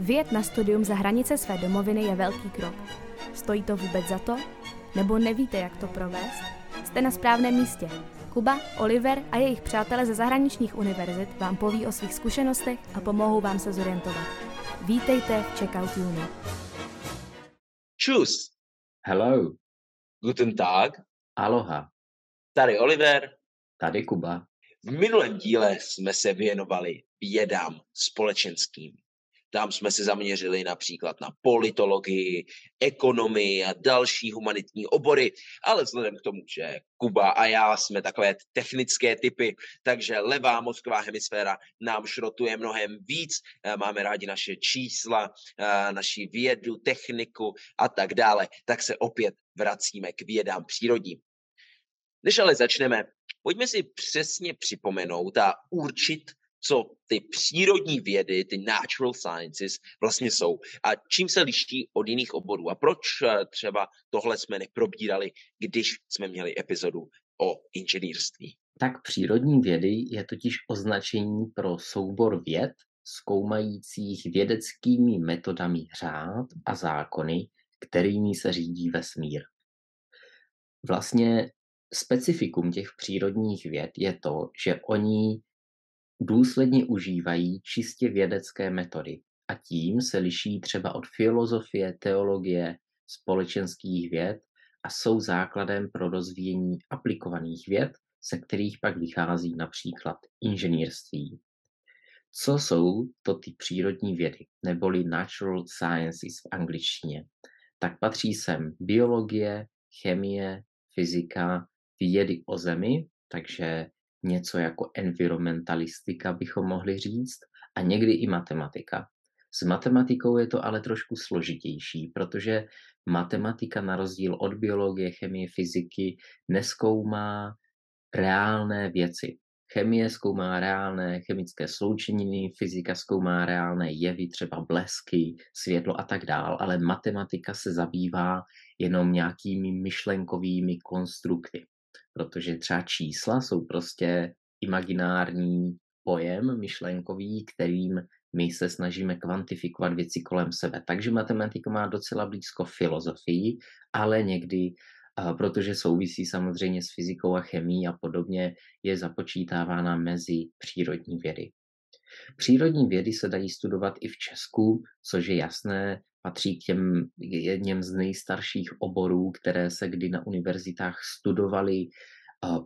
Vyjet na studium za hranice své domoviny je velký krok. Stojí to vůbec za to? Nebo nevíte, jak to provést? Jste na správném místě. Kuba, Oliver a jejich přátelé ze zahraničních univerzit vám poví o svých zkušenostech a pomohou vám se zorientovat. Vítejte v Checkout Uni. Čus. Hello. Guten Tag. Aloha. Tady Oliver. Tady Kuba. V minulém díle jsme se věnovali vědám společenským. Tam jsme se zaměřili například na politologii, ekonomii a další humanitní obory, ale vzhledem k tomu, že Kuba a já jsme takové technické typy, takže levá mozková hemisféra nám šrotuje mnohem víc, eh, máme rádi naše čísla, eh, naši vědu, techniku a tak dále, tak se opět vracíme k vědám přírodním. Než ale začneme, pojďme si přesně připomenout a určit, co ty přírodní vědy, ty natural sciences vlastně jsou a čím se liší od jiných oborů a proč eh, třeba tohle jsme neprobírali, když jsme měli epizodu o inženýrství. Tak přírodní vědy je totiž označení pro soubor věd, zkoumajících vědeckými metodami řád a zákony, kterými se řídí vesmír. Vlastně specifikum těch přírodních věd je to, že oni důsledně užívají čistě vědecké metody a tím se liší třeba od filozofie, teologie, společenských věd a jsou základem pro rozvíjení aplikovaných věd, ze kterých pak vychází například inženýrství. Co jsou to ty přírodní vědy, neboli natural sciences v angličtině? Tak patří sem biologie, chemie, fyzika, vědy o zemi, takže něco jako environmentalistika bychom mohli říct, a někdy i matematika. S matematikou je to ale trošku složitější, protože matematika na rozdíl od biologie, chemie, fyziky neskoumá reálné věci. Chemie zkoumá reálné chemické sloučeniny, fyzika zkoumá reálné jevy, třeba blesky, světlo a tak dál, ale matematika se zabývá jenom nějakými myšlenkovými konstrukty protože třeba čísla jsou prostě imaginární pojem myšlenkový, kterým my se snažíme kvantifikovat věci kolem sebe. Takže matematika má docela blízko filozofii, ale někdy, protože souvisí samozřejmě s fyzikou a chemií a podobně, je započítávána mezi přírodní vědy. Přírodní vědy se dají studovat i v Česku, což je jasné, patří k těm jedním z nejstarších oborů, které se kdy na univerzitách studovaly.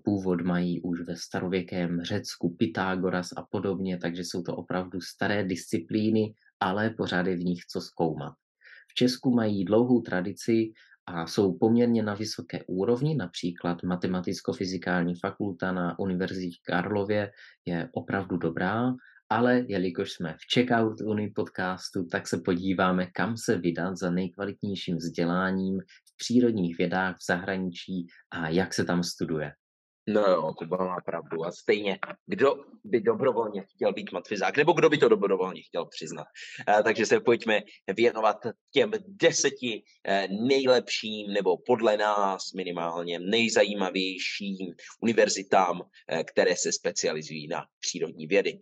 Původ mají už ve starověkém Řecku, Pythagoras a podobně, takže jsou to opravdu staré disciplíny, ale pořád je v nich co zkoumat. V Česku mají dlouhou tradici a jsou poměrně na vysoké úrovni, například Matematicko-fyzikální fakulta na Univerzitě Karlově je opravdu dobrá ale jelikož jsme v Checkout Uni podcastu, tak se podíváme, kam se vydat za nejkvalitnějším vzděláním v přírodních vědách v zahraničí a jak se tam studuje. No jo, Kuba má pravdu. A stejně, kdo by dobrovolně chtěl být matfizák, nebo kdo by to dobrovolně chtěl přiznat. E, takže se pojďme věnovat těm deseti e, nejlepším, nebo podle nás minimálně nejzajímavějším univerzitám, e, které se specializují na přírodní vědy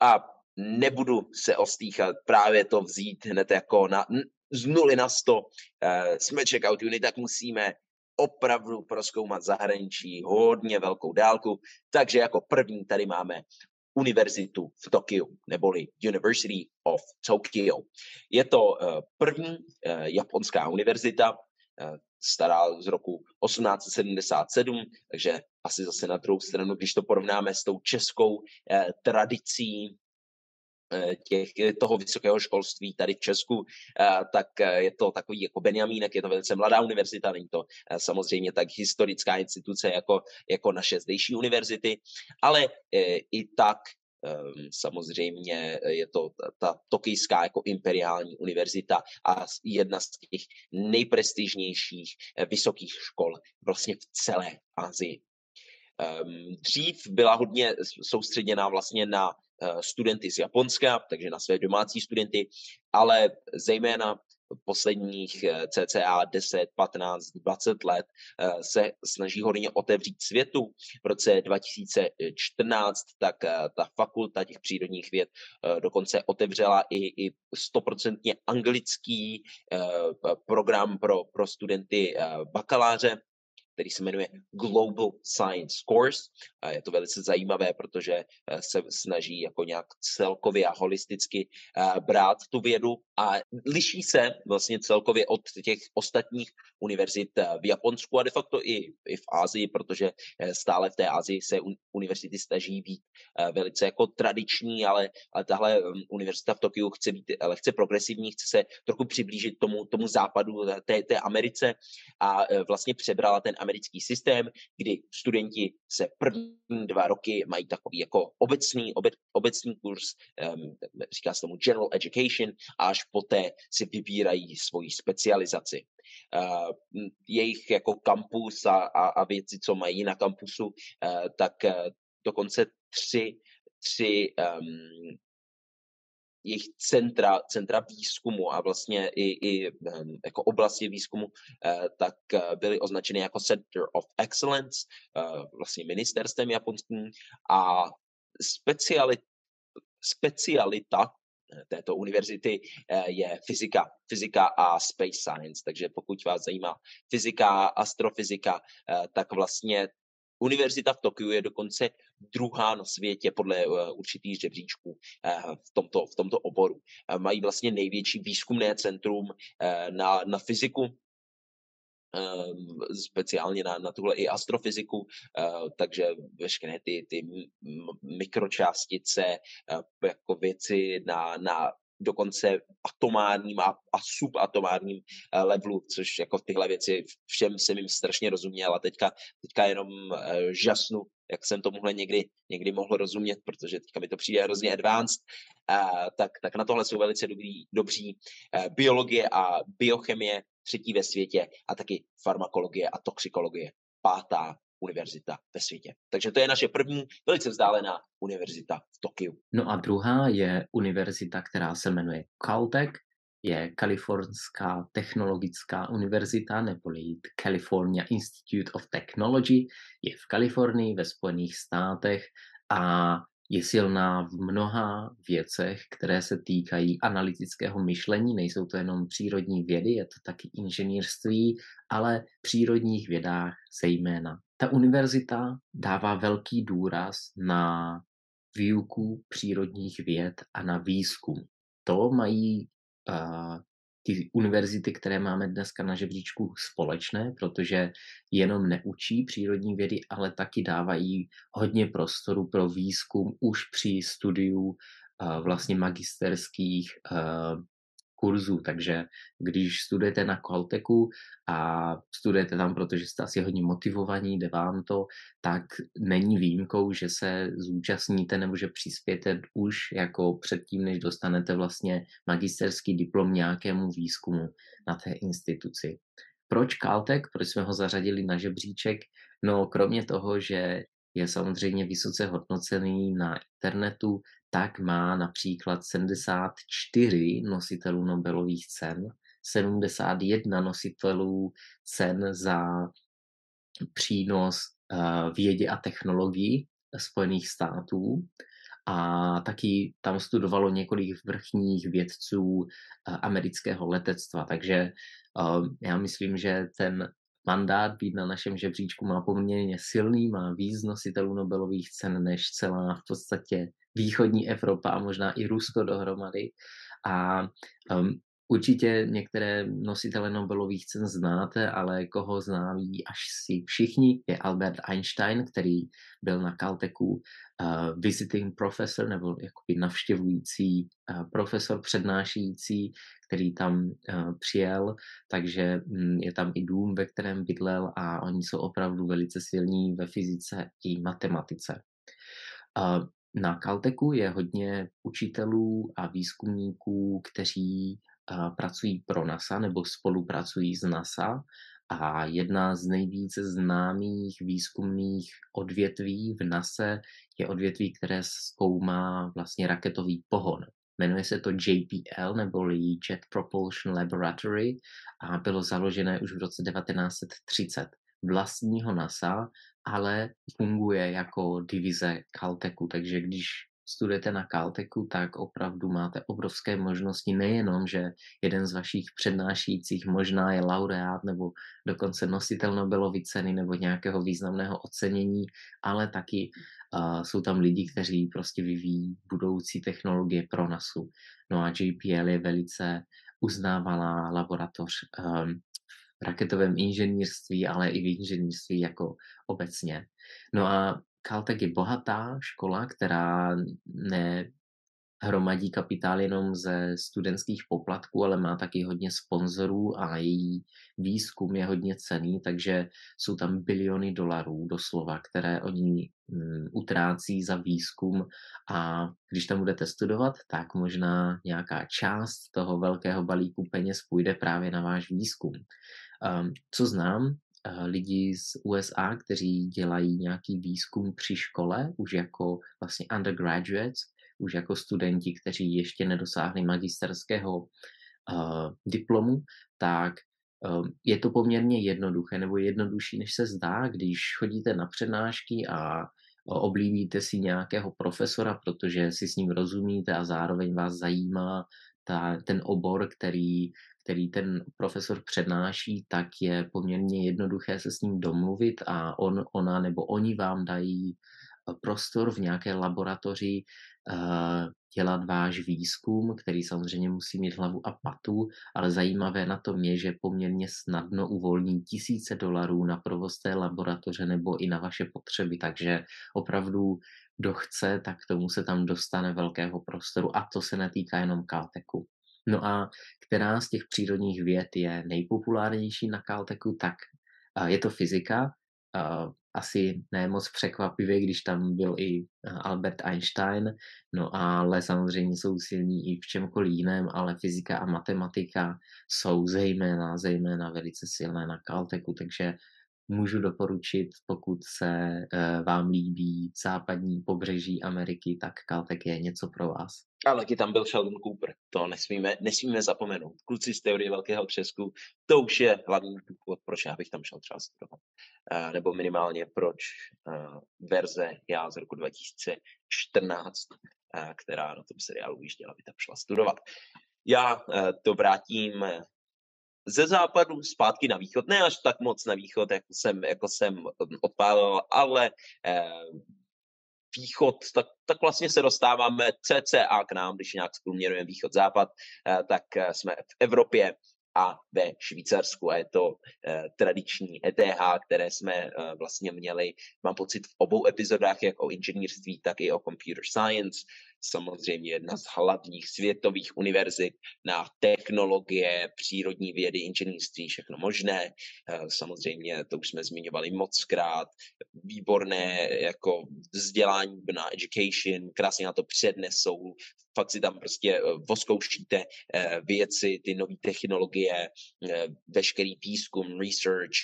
a nebudu se ostýchat právě to vzít hned jako na, z nuly na sto. Uh, jsme checkout unit, tak musíme opravdu proskoumat zahraničí hodně velkou dálku. Takže jako první tady máme univerzitu v Tokiu, neboli University of Tokyo. Je to uh, první uh, japonská univerzita, stará z roku 1877, takže asi zase na druhou stranu, když to porovnáme s tou českou eh, tradicí eh, těch, toho vysokého školství tady v Česku, eh, tak eh, je to takový jako Benjamínek, je to velice mladá univerzita, není to eh, samozřejmě tak historická instituce jako, jako naše zdejší univerzity, ale eh, i tak samozřejmě je to ta tokijská jako imperiální univerzita a jedna z těch nejprestižnějších eh, vysokých škol vlastně v celé Asii. Ehm, dřív byla hodně soustředěná vlastně na eh, studenty z Japonska, takže na své domácí studenty, ale zejména posledních eh, cca 10, 15, 20 let eh, se snaží hodně otevřít světu. V roce 2014 tak eh, ta fakulta těch přírodních věd dokonce otevřela i, i stoprocentně anglický program pro, pro studenty bakaláře, který se jmenuje Global Science Course. A je to velice zajímavé, protože eh, se snaží jako nějak celkově a holisticky eh, brát tu vědu a liší se vlastně celkově od těch ostatních univerzit eh, v Japonsku a de facto i, i v Ázii, protože stále v té Ázii se univerzity snaží být velice jako tradiční, ale, ale tahle mm, univerzita v Tokiu chce být lehce progresivní, chce se trochu přiblížit tomu, tomu západu, té, té Americe a vlastně přebrala ten americký systém, kdy studenti se první dva roky mají takový jako obecný, obe, obecný kurz, um, říká se tomu general education, a až poté si vybírají svoji specializaci. Uh, jejich jako kampus a, a, a věci, co mají na kampusu, uh, tak uh, dokonce tři, tři um, jejich centra, centra výzkumu a vlastně i, i jako oblasti výzkumu, uh, tak uh, byly označeny jako Center of Excellence, uh, vlastně ministerstvem japonským a specialit, specialita této univerzity je fyzika, fyzika a space science. Takže pokud vás zajímá fyzika, astrofyzika, tak vlastně Univerzita v Tokiu je dokonce druhá na světě podle uh, určitých žebříčků uh, v, tomto, v tomto oboru. Uh, mají vlastně největší výzkumné centrum na, na fyziku, speciálně na, na tuhle i astrofyziku, takže veškeré ty, ty mikročástice, jako věci na, na dokonce atomárním a, a subatomárním uh, levelu, což jako tyhle věci všem jsem jim strašně rozuměl a teďka, teďka jenom uh, žasnu, jak jsem tomuhle někdy, někdy mohl rozumět, protože teďka mi to přijde hrozně advanced, uh, tak, tak na tohle jsou velice dobrý, dobří biologie a biochemie, třetí ve světě a taky farmakologie a toxikologie, pátá univerzita ve světě. Takže to je naše první velice vzdálená univerzita v Tokiu. No a druhá je univerzita, která se jmenuje Caltech, je Kalifornská technologická univerzita neboli California Institute of Technology, je v Kalifornii ve Spojených státech a je silná v mnoha věcech, které se týkají analytického myšlení. Nejsou to jenom přírodní vědy, je to taky inženýrství, ale v přírodních vědách zejména. Ta univerzita dává velký důraz na výuku přírodních věd a na výzkum. To mají uh, ty univerzity, které máme dneska na žebříčku společné, protože jenom neučí přírodní vědy, ale taky dávají hodně prostoru pro výzkum už při studiu uh, vlastně magisterských uh, kurzů, takže když studujete na Caltechu a studujete tam, protože jste asi hodně motivovaní, jde vám to, tak není výjimkou, že se zúčastníte nebo že přispějete už jako předtím, než dostanete vlastně magisterský diplom nějakému výzkumu na té instituci. Proč Caltech? Proč jsme ho zařadili na žebříček? No, kromě toho, že je samozřejmě vysoce hodnocený na internetu, tak má například 74 nositelů Nobelových cen, 71 nositelů cen za přínos eh, vědě a technologii Spojených států. A taky tam studovalo několik vrchních vědců eh, amerického letectva, takže eh, já myslím, že ten mandát být na našem žebříčku má poměrně silný, má víc nositelů Nobelových cen než celá v podstatě východní Evropa a možná i Rusko dohromady. A um, Určitě některé nositele Nobelových cen znáte, ale koho znáví až si všichni, je Albert Einstein, který byl na Caltechu uh, visiting professor nebo jakoby navštěvující uh, profesor přednášející, který tam uh, přijel, takže um, je tam i dům, ve kterém bydlel a oni jsou opravdu velice silní ve fyzice i matematice. Uh, na Caltechu je hodně učitelů a výzkumníků, kteří pracují pro NASA nebo spolupracují s NASA a jedna z nejvíce známých výzkumných odvětví v NASA je odvětví, které zkoumá vlastně raketový pohon. Jmenuje se to JPL, neboli Jet Propulsion Laboratory a bylo založené už v roce 1930 vlastního NASA, ale funguje jako divize Caltechu, takže když studujete na Caltechu, tak opravdu máte obrovské možnosti, nejenom, že jeden z vašich přednášících možná je laureát nebo dokonce nositel Nobelovy ceny nebo nějakého významného ocenění, ale taky uh, jsou tam lidi, kteří prostě vyvíjí budoucí technologie pro NASu. No a JPL je velice uznávaná laboratoř um, v raketovém inženýrství, ale i v inženýrství jako obecně. No a Caltech je bohatá škola, která ne hromadí kapitál jenom ze studentských poplatků, ale má taky hodně sponzorů a její výzkum je hodně cený, takže jsou tam biliony dolarů doslova, které oni mm, utrácí za výzkum a když tam budete studovat, tak možná nějaká část toho velkého balíku peněz půjde právě na váš výzkum. Um, co znám, lidi z USA, kteří dělají nějaký výzkum při škole, už jako vlastně undergraduates, už jako studenti, kteří ještě nedosáhli magisterského uh, diplomu, tak uh, je to poměrně jednoduché, nebo jednodušší, než se zdá, když chodíte na přednášky a oblíbíte si nějakého profesora, protože si s ním rozumíte a zároveň vás zajímá ta, ten obor, který který ten profesor přednáší, tak je poměrně jednoduché se s ním domluvit a on, ona nebo oni vám dají eh, prostor v nějaké laboratoři uh, dělat váš výzkum, který samozřejmě musí mít hlavu a patu, ale zajímavé na tom je, že poměrně snadno uvolní tisíce dolarů na provoz té laboratoře nebo i na vaše potřeby, takže opravdu kdo chce, tak tomu se tam dostane velkého prostoru a to se netýká jenom Caltechu. No a která z těch přírodních věd je nejpopulárnější na Caltechu, tak je to fyzika. Asi ne moc překvapivě, když tam byl i Albert Einstein, no ale samozřejmě jsou silní i v čemkoliv jiném, ale fyzika a matematika jsou zejména, zejména velice silné na Caltechu, takže můžu doporučit, pokud se vám líbí západní pobřeží Ameriky, tak Caltech je něco pro vás. Ale taky tam byl Sheldon Cooper, to nesmíme, nesmíme zapomenout. Kluci z teorie velkého třesku, to už je hlavní důvod, proč já bych tam šel třeba studovat. Uh, nebo minimálně proč uh, verze já z roku 2014, uh, která na tom seriálu vyjížděla, by tam šla studovat. Já to vrátím ze západu zpátky na východ, ne až tak moc na východ, jako jsem, jako jsem odpálil, ale eh, východ, tak, tak vlastně se dostáváme cca k nám, když nějak zprůměrujeme východ-západ, eh, tak eh, jsme v Evropě a ve Švýcarsku. A je to eh, tradiční ETH, které jsme eh, vlastně měli, mám pocit, v obou epizodách, jak o inženýrství, tak i o computer science samozřejmě jedna z hlavních světových univerzit na technologie, přírodní vědy, inženýrství, všechno možné. Eh, samozřejmě to už jsme zmiňovali moc krát. Výborné jako vzdělání na education, krásně na to přednesou, fakt si tam prostě eh, voskoušíte eh, věci, ty nové technologie, veškerý výzkum, research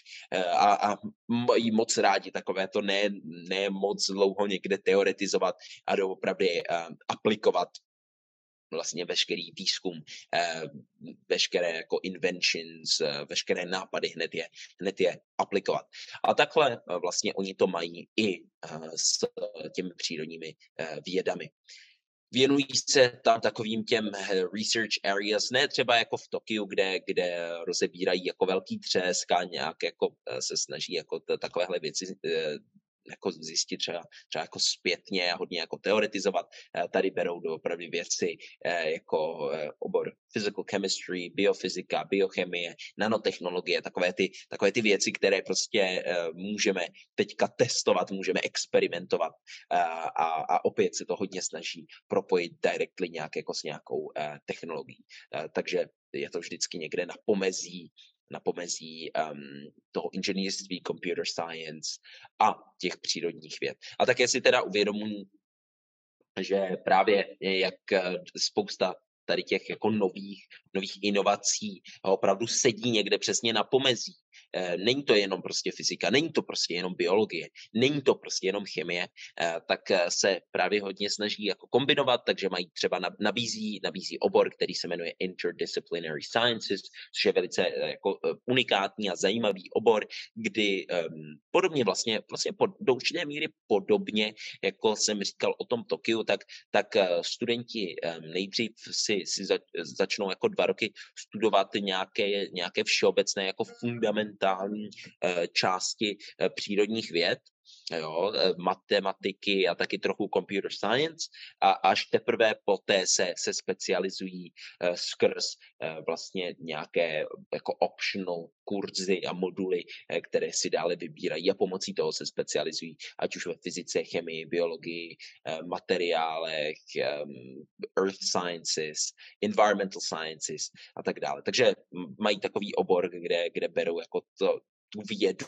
a, a mají moc rádi takové to ne, ne moc dlouho někde teoretizovat a doopravdy aplikovat vlastně veškerý výzkum, eh, veškeré jako inventions, eh, veškeré nápady hned je, hned je aplikovat. A takhle eh, vlastně oni to mají i s těmi přírodními vědami. Věnují se tam takovým těm research areas, ne třeba jako v Tokiu, kde, kde rozebírají jako velký třesk a nějak jako se snaží jako takovéhle věci jako zjistit třeba, třeba jako zpětně a hodně jako teoretizovat. Eh, tady berou do opravdu věci eh, jako eh, obor physical chemistry, biofyzika, biochemie, nanotechnologie, takové ty, takové ty věci, které prostě můžeme teďka testovat, můžeme experimentovat a, a opět se to hodně snaží propojit directly nějak jako s nějakou technologií. Takže je to vždycky někde na pomezí na pomezí um, toho inženýrství, computer science a těch přírodních věd. A také si teda uvědomuji, že právě jak eh, spousta tady těch jako nových, nových inovací opravdu sedí někde přesně na pomezí není to jenom prostě fyzika, není to prostě jenom biologie, není to prostě jenom chemie, eh, tak se právě hodně snaží jako kombinovat, takže mají třeba nabízí, nabízí obor, který se jmenuje Interdisciplinary Sciences, což je velice jako unikátní a zajímavý obor, kdy um, podobně vlastně, vlastně po, do určité míry podobně, jako jsem říkal o tom Tokiu, tak, tak studenti um, nejdřív si, si za, začnou jako dva roky studovat nějaké, nějaké všeobecné jako fundamentální eh, části eh, přírodních věd jo, eh, matematiky a taky trochu computer science a až teprve poté se, se specializují uh, skrz uh, vlastně nějaké jako optional kurzy a moduly, uh, které si dále vybírají a pomocí toho se specializují, ať už ve fyzice, chemii, biologii, uh, materiálech, um, earth sciences, environmental sciences a tak dále. Takže mají takový obor, kde, kde berou jako to, tu vědu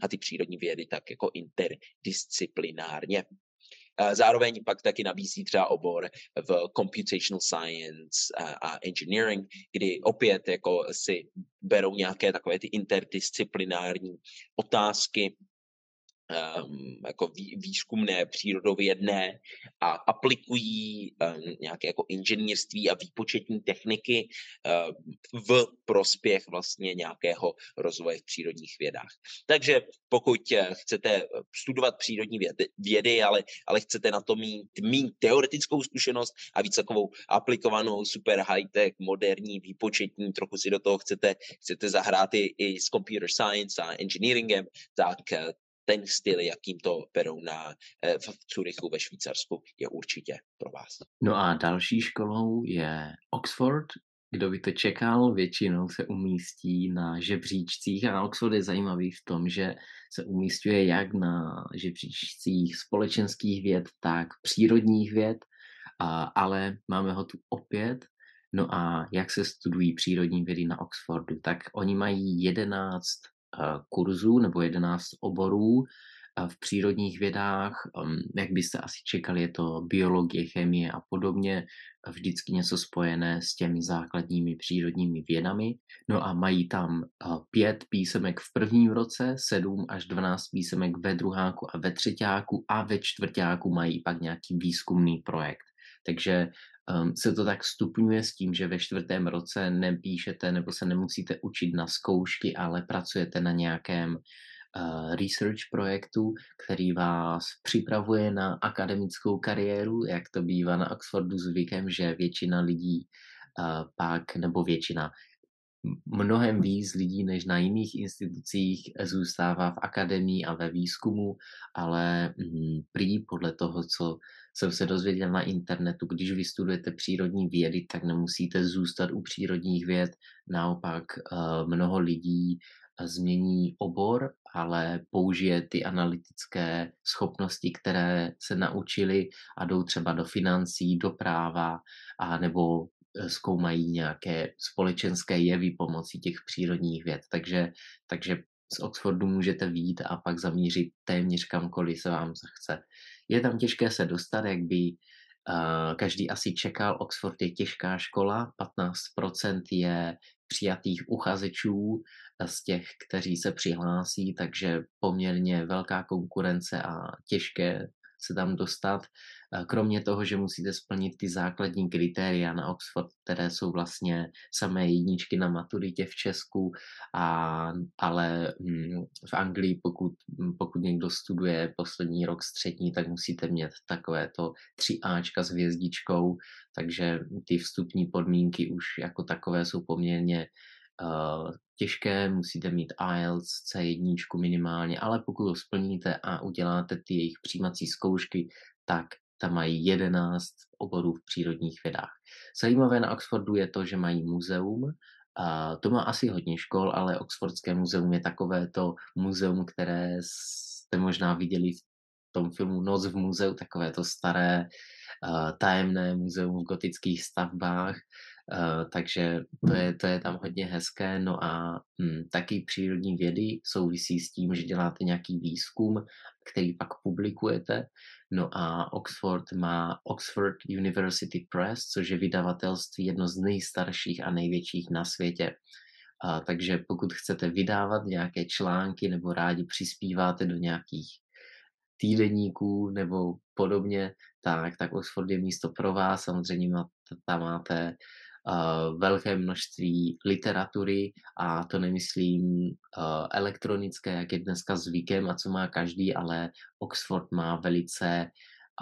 a ty přírodní vědy tak jako interdisciplinárně. Zároveň pak taky nabízí třeba obor v computational science a engineering, kdy opět jako si berou nějaké takové ty interdisciplinární otázky um, jako vý, výzkumné, přírodovědné a aplikují um, nějaké jako inženýrství a výpočetní techniky um, v prospěch vlastně nějakého rozvoje v přírodních vědách. Takže pokud eh, chcete eh, studovat přírodní vědy, vědy ale, ale chcete na to mít, mít teoretickou zkušenost a víc takovou aplikovanou super high-tech, moderní, výpočetní, trochu si do toho chcete, chcete zahrát i, i s computer science a engineeringem, tak eh, ten styl, jakým to berou na, eh, v Curychu ve Švýcarsku, je určitě pro vás. No a další školou je Oxford, kdo by to čekal, většinou se umístí na žebříčcích a Oxford je zajímavý v tom, že se umístuje jak na žebříčcích společenských věd, tak přírodních věd, a, ale máme ho tu opět. No a jak se studují přírodní vědy na Oxfordu, tak oni mají 11 Eh, kurzů nebo 11 oborů eh, v přírodních vědách, ehm, jak byste asi čekali, je to biologie, chemie a podobně, vždycky něco spojené s těmi základními přírodními vědami. No a mají tam eh, pět písemek v prvním roce, sedm až dvanáct písemek ve druháku a ve třetíku a ve čtvrtáku mají pak nějaký výzkumný projekt. Takže um, se to tak stupňuje s tím, že ve čtvrtém roce nepíšete nebo se nemusíte učit na zkoušky, ale pracujete na nějakém uh, research projektu, který vás připravuje na akademickou kariéru, jak to bývá na Oxfordu zvykem, že většina lidí uh, pak, nebo většina, mnohem víc lidí než na jiných institucích zůstává v akademii a ve výzkumu, ale mm, prý podle toho, co jsem se dozvěděl na internetu, když vystudujete přírodní vědy, tak nemusíte zůstat u přírodních věd. Naopak uh, mnoho lidí eh, změní obor, ale použije ty analytické schopnosti, které se naučili a jdou třeba do financí, do práva a nebo eh, zkoumají nějaké společenské jevy pomocí těch přírodních věd. Takže, takže z Oxfordu můžete výjít a pak zamířit téměř kamkoliv se vám zachce. Je tam těžké se dostat, jak by každý asi čekal. Oxford je těžká škola, 15% je přijatých uchazečů z těch, kteří se přihlásí, takže poměrně velká konkurence a těžké se tam dostat. Kromě toho, že musíte splnit ty základní kritéria na Oxford, které jsou vlastně samé jedničky na maturitě v Česku, a, ale hm, v Anglii, pokud, pokud někdo studuje poslední rok střední, tak musíte mít takovéto 3Ačka s hvězdičkou, takže ty vstupní podmínky už jako takové jsou poměrně uh, těžké, musíte mít IELTS C1 minimálně, ale pokud ho splníte a uděláte ty jejich přijímací zkoušky, tak tam mají 11 oborů v přírodních vědách. Zajímavé na Oxfordu je to, že mají muzeum, a to má asi hodně škol, ale Oxfordské muzeum je takové to muzeum, které jste možná viděli v tom filmu Noc v muzeu, takové to staré tajemné muzeum v gotických stavbách, takže to je, to je tam hodně hezké. No a hm, taky přírodní vědy souvisí s tím, že děláte nějaký výzkum, který pak publikujete. No a Oxford má Oxford University Press, což je vydavatelství jedno z nejstarších a největších na světě. A, takže pokud chcete vydávat nějaké články nebo rádi přispíváte do nějakých týdeníků nebo podobně, tak, tak Oxford je místo pro vás. Samozřejmě tam máte velké množství literatury a to nemyslím uh, elektronické, jak je dneska zvykem a co má každý, ale Oxford má velice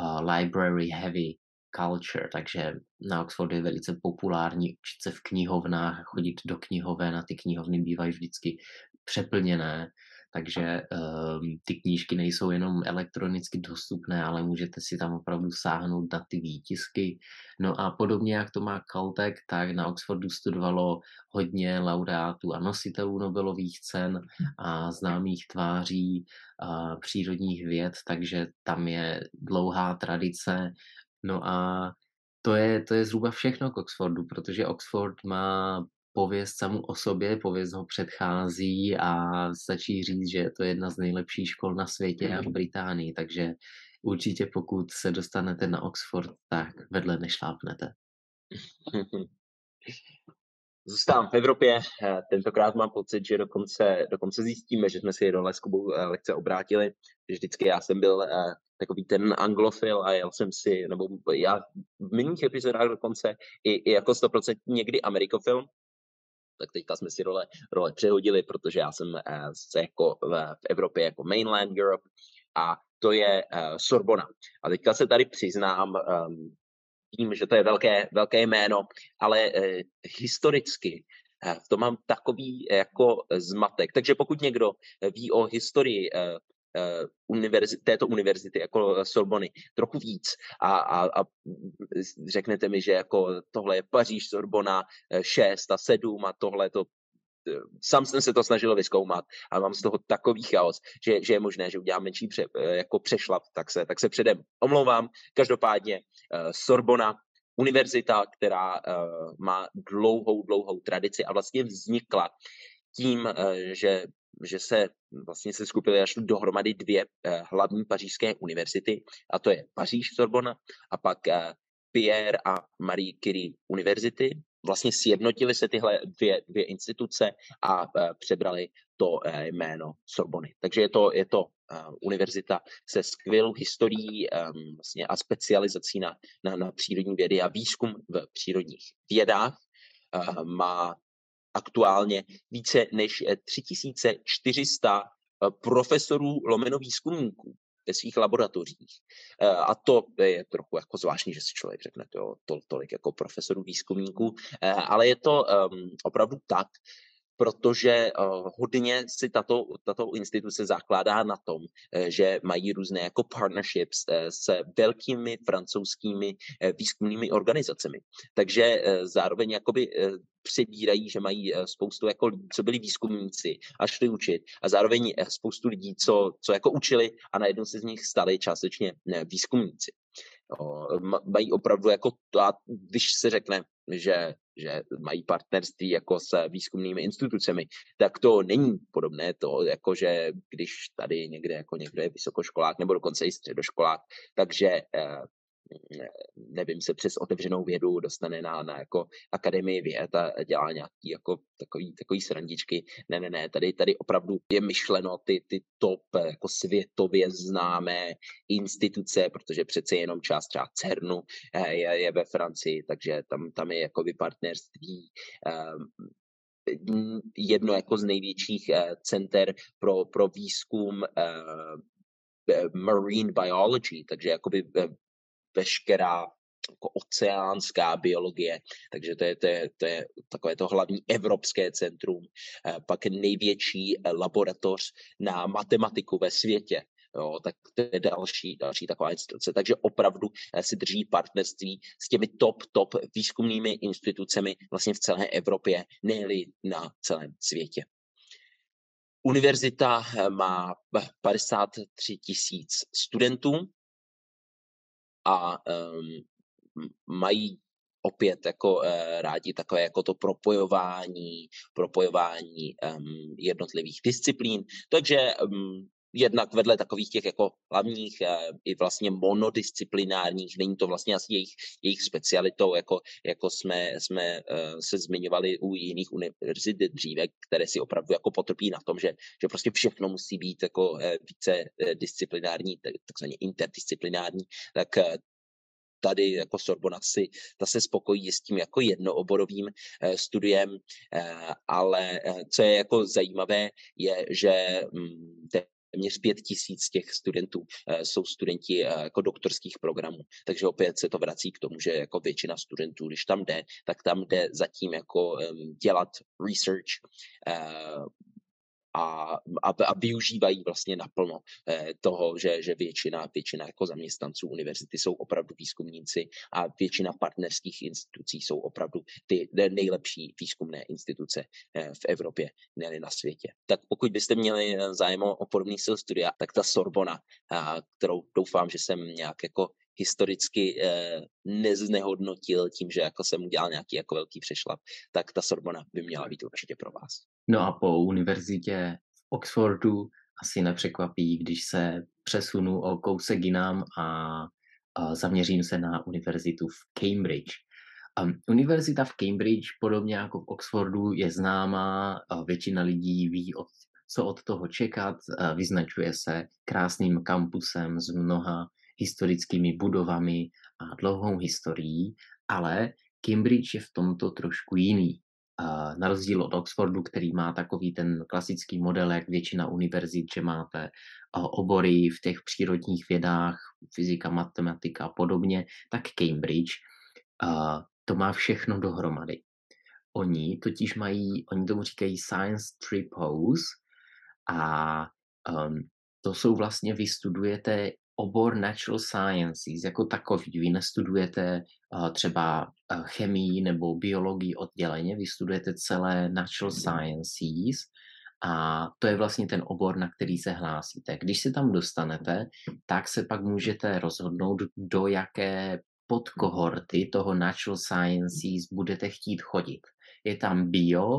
uh, library heavy culture, takže na Oxfordu je velice populární učit se v knihovnách, chodit do knihoven a ty knihovny bývají vždycky přeplněné, takže um, ty knížky nejsou jenom elektronicky dostupné, ale můžete si tam opravdu sáhnout na ty výtisky. No a podobně, jak to má Caltech, tak na Oxfordu studovalo hodně laureátů a nositelů Nobelových cen a známých tváří a přírodních věd, takže tam je dlouhá tradice. No a to je, to je zhruba všechno k Oxfordu, protože Oxford má pověst samu o sobě, pověst ho předchází a stačí říct, že je to jedna z nejlepších škol na světě a v mhm. Británii, takže určitě pokud se dostanete na Oxford, tak vedle nešlápnete. Zůstávám v Evropě, tentokrát mám pocit, že dokonce, dokonce zjistíme, že jsme si do s Kubou eh, lehce obrátili. Vždycky já jsem byl eh, takový ten anglofil a jel jsem si, nebo já v minulých epizodách dokonce i, i jako 100% někdy amerikofil, tak teďka jsme si role, role přehodili, protože já jsem se jako v, v Evropě jako mainland Europe a to je uh, Sorbona. A teďka se tady přiznám, um, tím, že to je velké, velké jméno, ale uh, historicky uh, v tom mám takový jako zmatek. Takže pokud někdo ví o historii uh, univerzit, této univerzity jako Sorbony trochu víc a, a, a řeknete mi, že jako tohle je Paříž, Sorbona 6 a 7 a tohle to eh, sám jsem se to snažil vyzkoumat a mám z toho takový chaos, že, že je možné, že udělám menší pře, eh, jako přešlap, tak se, tak se předem omlouvám. Každopádně Sorbona, univerzita, která má dlouhou, dlouhou tradici a vlastně vznikla tím, že že se vlastně se skupily až dohromady dvě eh, hlavní pařížské univerzity, a to je Paříž Sorbona a pak eh, Pierre a Marie Curie univerzity. Vlastně sjednotily se tyhle dvě, dvě instituce a eh, přebrali to jméno Sorbony. Takže je to, je to univerzita se skvělou historií um, vlastně a specializací na, na, na přírodní vědy a výzkum v přírodních vědách. Má aktuálně více než 3400 eh, eh, profesorů lomeno výzkumníků ve svých laboratořích. Eh, a to je trochu jako zvláštní, že si člověk řekne to, to tolik jako profesorů výzkumníků, ale je to um, opravdu tak, protože uh, hodně si tato, tato instituce zakládá na tom, uh, že mají různé jako partnerships uh, s velkými francouzskými výzkumnými organizacemi. Takže zároveň jakoby přebírají, že mají spoustu jako lidí, co byli výzkumníci a šli učit a zároveň spoustu lidí, co, co jako učili a najednou se z nich stali částečně výzkumníci. Mají opravdu jako a když se řekne, že, že mají partnerství jako s výzkumnými institucemi, tak to není podobné to, jako že když tady někde jako někdo je vysokoškolák nebo dokonce i středoškolák, takže eh, nevím, se přes otevřenou vědu dostane na, na jako akademii věd a dělá nějaký jako takový, takový srandičky. Ne, ne, ne, tady, tady opravdu je myšleno ty, ty top jako světově známé instituce, protože přece jenom část třeba CERNu eh, je, je ve Francii, takže tam, tam je jako partnerství um, jedno jako z největších uh, center pro, pro výzkum uh, marine biology, takže jakoby veškerá jako oceánská biologie, takže to je, to je, to je takové to hlavní evropské centrum, eh, pak největší eh, laboratoř na matematiku ve světě, Jo, tak to je další, další taková instituce. Takže opravdu eh, si drží partnerství s těmi top, top výzkumnými institucemi vlastně v celé Evropě, ne na celém světě. Univerzita má 53 tisíc studentů, a mají opět jako uh, rádi takové jako to propojování, propojování um, jednotlivých disciplín. Takže um, jednak vedle takových těch jako hlavních i vlastně monodisciplinárních, není to vlastně asi jejich, jejich specialitou, jako, jako jsme, jsme se zmiňovali u jiných univerzit dříve, které si opravdu jako potrpí na tom, že, že prostě všechno musí být jako více disciplinární, takzvaně interdisciplinární, tak tady jako Sorbona si, ta se spokojí s tím jako jednooborovým eh, studiem, eh, ale eh, co je jako zajímavé, je, že mm, téměř pět tisíc těch studentů jsou studenti jako doktorských programů. Takže opět se to vrací k tomu, že jako většina studentů, když tam jde, tak tam jde zatím jako dělat research, a, a, a využívají vlastně naplno eh, toho, že, že většina, většina jako zaměstnanců univerzity jsou opravdu výzkumníci a většina partnerských institucí jsou opravdu ty nejlepší výzkumné instituce eh, v Evropě, ne na světě. Tak pokud byste měli eh, zájem o podobný styl studia, tak ta Sorbona, kterou doufám, že jsem nějak jako historicky eh, neznehodnotil tím, že jako jsem udělal nějaký jako velký přešlap, tak ta Sorbona by měla být určitě pro vás. No a po univerzitě v Oxfordu asi nepřekvapí, když se přesunu o kousek jinam a, a zaměřím se na univerzitu v Cambridge. Um, univerzita v Cambridge, podobně jako v Oxfordu, je známá, většina lidí ví, od, co od toho čekat, vyznačuje se krásným kampusem s mnoha historickými budovami a dlouhou historií, ale Cambridge je v tomto trošku jiný. Na rozdíl od Oxfordu, který má takový ten klasický model, jak většina univerzit, že máte obory v těch přírodních vědách, fyzika, matematika a podobně, tak Cambridge to má všechno dohromady. Oni totiž mají, oni tomu říkají science tripos a um, to jsou vlastně, vy studujete obor natural sciences jako takový. Vy nestudujete uh, třeba uh, chemii nebo biologii odděleně, vy studujete celé natural sciences a to je vlastně ten obor, na který se hlásíte. Když se tam dostanete, tak se pak můžete rozhodnout, do jaké podkohorty toho natural sciences budete chtít chodit. Je tam bio,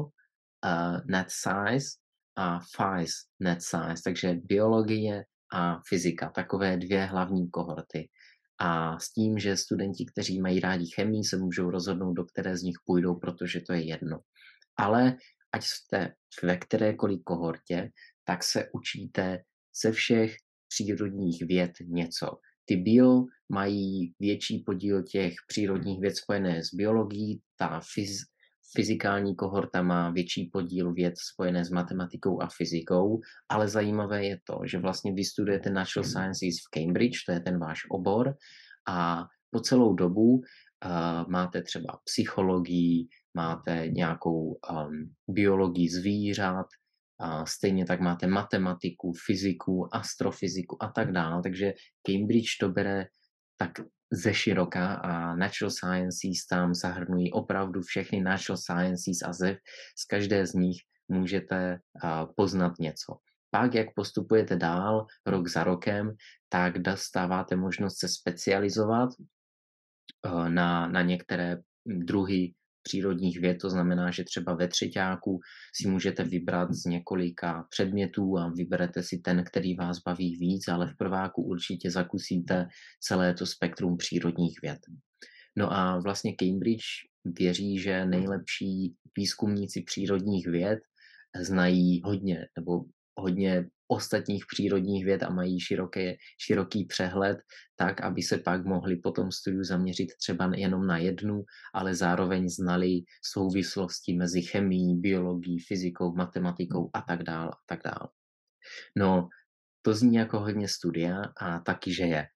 uh, net science a FISE net science, takže biologie, a fyzika, takové dvě hlavní kohorty. A s tím, že studenti, kteří mají rádi chemii, se můžou rozhodnout, do které z nich půjdou, protože to je jedno. Ale ať jste ve kterékoliv kohortě, tak se učíte ze všech přírodních věd něco. Ty bio mají větší podíl těch přírodních věd spojené s biologií, ta fyz, fyzikální kohorta má větší podíl věd spojené s matematikou a fyzikou, ale zajímavé je to, že vlastně vy studujete Natural Sciences v Cambridge, to je ten váš obor, a po celou dobu uh, máte třeba psychologii, máte nějakou um, biologii zvířat, a stejně tak máte matematiku, fyziku, astrofyziku a tak dále. Takže Cambridge to bere tak ze široka a natural sciences tam zahrnují opravdu všechny natural sciences a ze, z každé z nich můžete poznat něco. Pak, jak postupujete dál rok za rokem, tak dostáváte možnost se specializovat na, na některé druhy přírodních věd, to znamená, že třeba ve třetíku si můžete vybrat z několika předmětů a vyberete si ten, který vás baví víc, ale v prváku určitě zakusíte celé to spektrum přírodních věd. No a vlastně Cambridge věří, že nejlepší výzkumníci přírodních věd znají hodně, nebo hodně ostatních přírodních věd a mají široké, široký přehled, tak, aby se pak mohli potom studiu zaměřit třeba jenom na jednu, ale zároveň znali souvislosti mezi chemií, biologií, fyzikou, matematikou a tak dále a tak dále. No, to zní jako hodně studia a taky, že je.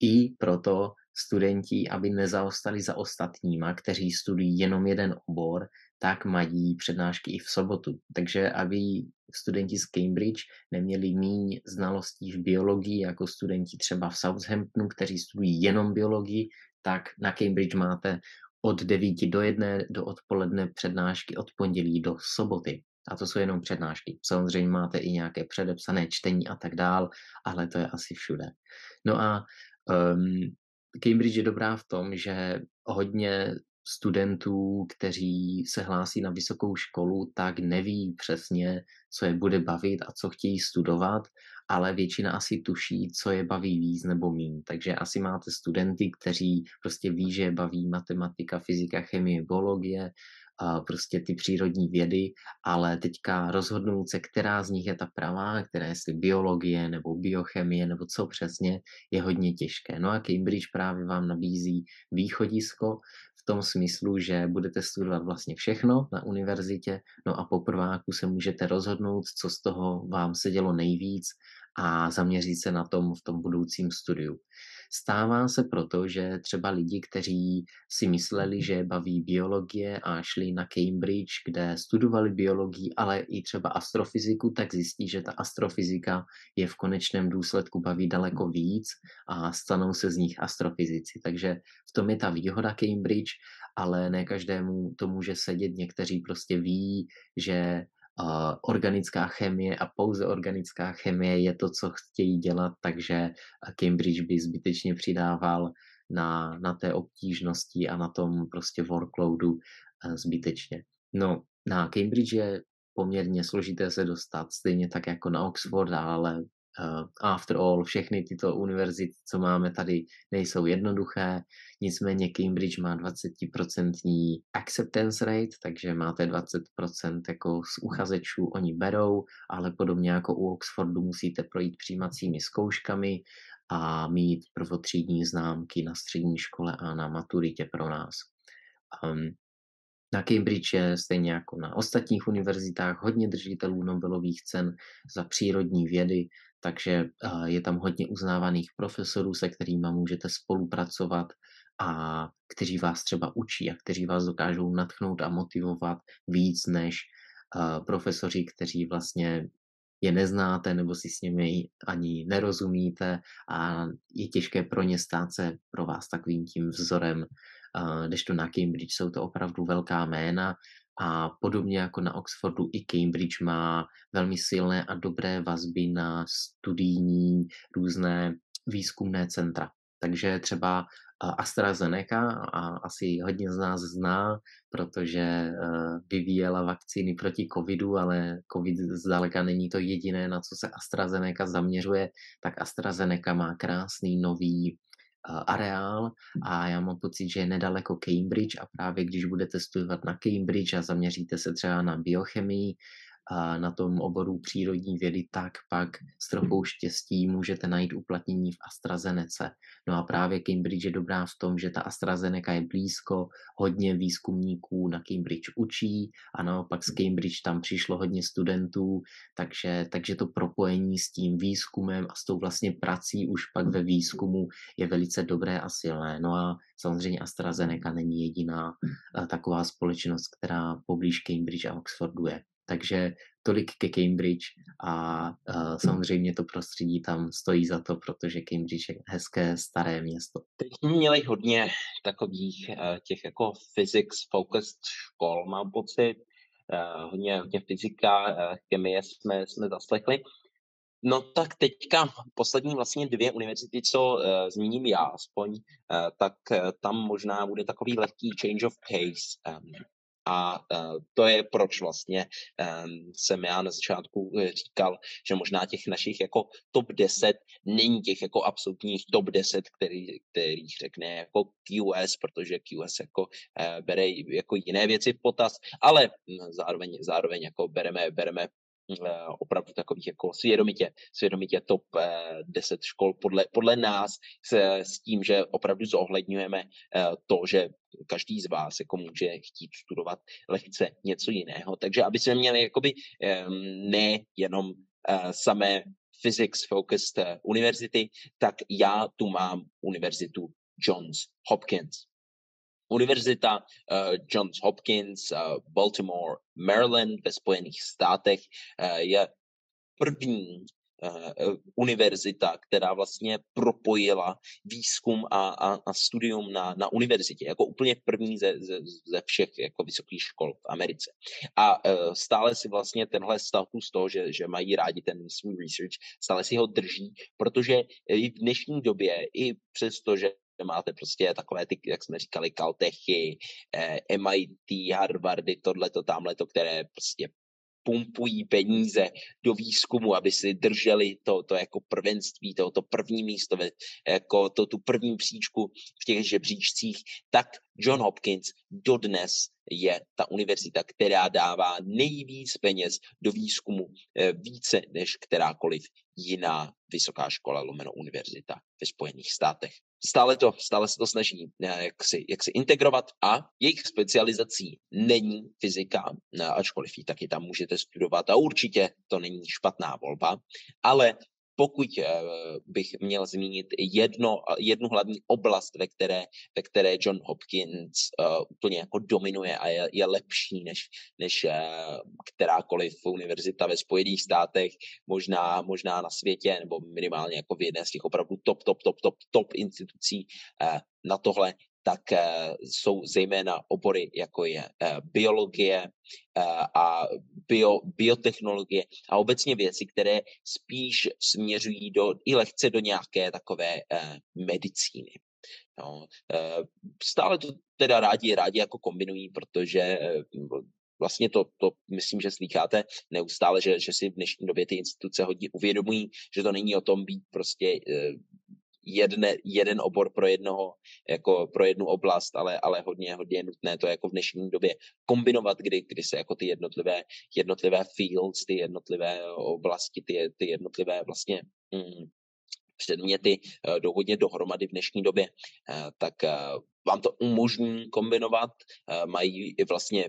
I proto studenti, aby nezaostali za ostatníma, kteří studují jenom jeden obor, tak mají přednášky i v sobotu. Takže aby studenti z Cambridge neměli méně znalostí v biologii jako studenti třeba v Southamptonu, kteří studují jenom biologii, tak na Cambridge máte od 9 do 1 do odpoledne přednášky od pondělí do soboty. A to jsou jenom přednášky. Samozřejmě máte i nějaké předepsané čtení a tak dál, ale to je asi všude. No a um, Cambridge je dobrá v tom, že hodně studentů, kteří se hlásí na vysokou školu, tak neví přesně, co je bude bavit a co chtějí studovat, ale většina asi tuší, co je baví víc nebo mín. Takže asi máte studenty, kteří prostě ví, že je baví matematika, fyzika, chemie, biologie, prostě ty přírodní vědy, ale teďka rozhodnout se, která z nich je ta pravá, která jestli biologie nebo biochemie nebo co přesně, je hodně těžké. No a Cambridge právě vám nabízí východisko v tom smyslu, že budete studovat vlastně všechno na univerzitě, no a po prváku se můžete rozhodnout, co z toho vám sedělo nejvíc a zaměřit se na tom v tom budoucím studiu. Stává se proto, že třeba lidi, kteří si mysleli, že baví biologie a šli na Cambridge, kde studovali biologii, ale i třeba astrofyziku, tak zjistí, že ta astrofyzika je v konečném důsledku baví daleko víc a stanou se z nich astrofyzici. Takže v tom je ta výhoda Cambridge, ale ne každému to může sedět. Někteří prostě ví, že organická chemie a pouze organická chemie je to, co chtějí dělat, takže Cambridge by zbytečně přidával na, na té obtížnosti a na tom prostě workloadu eh, zbytečně. No, na Cambridge je poměrně složité se dostat, stejně tak jako na Oxford, ale after all, všechny tyto univerzity, co máme tady, nejsou jednoduché. Nicméně Cambridge má 20% acceptance rate, takže máte 20% jako z uchazečů oni berou, ale podobně jako u Oxfordu musíte projít přijímacími zkouškami a mít prvotřídní známky na střední škole a na maturitě pro nás. Um, na Cambridge je stejně jako na ostatních univerzitách hodně držitelů Nobelových cen za přírodní vědy, takže je tam hodně uznávaných profesorů, se kterými můžete spolupracovat a kteří vás třeba učí a kteří vás dokážou natchnout a motivovat víc než profesoři, kteří vlastně je neznáte nebo si s nimi ani nerozumíte a je těžké pro ně stát se pro vás takovým tím vzorem, to na Cambridge jsou to opravdu velká jména a podobně jako na Oxfordu i Cambridge má velmi silné a dobré vazby na studijní různé výzkumné centra. Takže třeba AstraZeneca a asi hodně z nás zná, protože e, vyvíjela vakcíny proti covidu, ale covid zdaleka není to jediné, na co se AstraZeneca zaměřuje, tak AstraZeneca má krásný nový areál a já mám pocit, že je nedaleko Cambridge a právě když budete studovat na Cambridge a zaměříte se třeba na biochemii, na tom oboru přírodní vědy, tak pak s trochou štěstí můžete najít uplatnění v AstraZeneca. No a právě Cambridge je dobrá v tom, že ta AstraZeneca je blízko, hodně výzkumníků na Cambridge učí a naopak z Cambridge tam přišlo hodně studentů, takže, takže to propojení s tím výzkumem a s tou vlastně prací už pak ve výzkumu je velice dobré a silné. No a samozřejmě AstraZeneca není jediná eh, taková společnost, která poblíž Cambridge a Oxfordu je. Takže tolik ke Cambridge a uh, samozřejmě to prostředí tam stojí za to, protože Cambridge je hezké staré město. Teď jsme měli hodně takových uh, těch jako physics focused škol, mám pocit. Uh, hodně, hodně fyzika, uh, chemie jsme, jsme zaslechli. No tak teďka poslední vlastně dvě univerzity, co uh, zmíním já aspoň, uh, tak uh, tam možná bude takový lehký change of pace. Um, a uh, to je proč vlastně um, jsem já na začátku e, říkal, že možná těch našich jako top 10 není těch jako absolutních top 10, který, kterých řekne jako QS, protože QS jako bere jako jiné věci v potaz, ale zároveň, zároveň jako bereme, bereme opravdu takových jako svědomitě, svědomitě top 10 eh, škol podle, podle nás s, s tím, že opravdu zohledňujeme eh, to, že každý z vás jako může chtít studovat lehce něco jiného. Takže aby jsme měli jakoby ne jenom samé physics focused univerzity, tak já tu mám univerzitu Johns Hopkins. Univerzita uh, Johns Hopkins, uh, Baltimore, Maryland ve Spojených státech uh, je první univerzita, která vlastně propojila výzkum a, a, a studium na, na univerzitě, jako úplně první ze, ze, ze všech jako vysokých škol v Americe. A uh, stále si vlastně tenhle status toho, že, že mají rádi ten svůj research, stále si ho drží, protože i v dnešní době, i přesto, že máte prostě takové ty, jak jsme říkali, Caltechy, eh, MIT, Harvardy, tohleto, tamhleto, které prostě pumpují peníze do výzkumu, aby si drželi to, to jako prvenství, to, to první místo, jako to, tu první příčku v těch žebříčcích, tak John Hopkins dodnes je ta univerzita, která dává nejvíc peněz do výzkumu eh, více než kterákoliv jiná vysoká škola lomeno univerzita ve Spojených státech. Stále, to, stále se to snaží eh, jak si, jak si integrovat a jejich specializací není fyzika, eh, ačkoliv ji taky tam můžete studovat a určitě to není špatná volba, ale pokud eh, bych měl zmínit jedno, jednu hlavní oblast, ve které, ve které John Hopkins uh, úplně jako dominuje a je, je lepší než, než uh, kterákoliv univerzita ve Spojených státech, možná, možná na světě, nebo minimálně jako v jedné z těch opravdu top, top, top, top, top institucí uh, na tohle, tak eh, jsou zejména obory, jako je eh, biologie eh, a bio, biotechnologie a obecně věci, které spíš směřují do, i lehce do nějaké takové medicíny. No, stále to teda rádi, rádi jako kombinují, protože vlastně to, to myslím, že slycháte neustále, že, že si v dnešní době ty instituce hodně uvědomují, že to není o tom být prostě jedne, jeden obor pro jednoho, jako pro jednu oblast, ale, ale hodně, hodně je nutné to jako v dnešní době kombinovat, kdy, kdy se jako ty jednotlivé, jednotlivé fields, ty jednotlivé oblasti, ty, ty jednotlivé vlastně mm, předměty uh, jdou hodně dohromady v dnešní době, uh, tak uh, vám to umožní kombinovat, mají i vlastně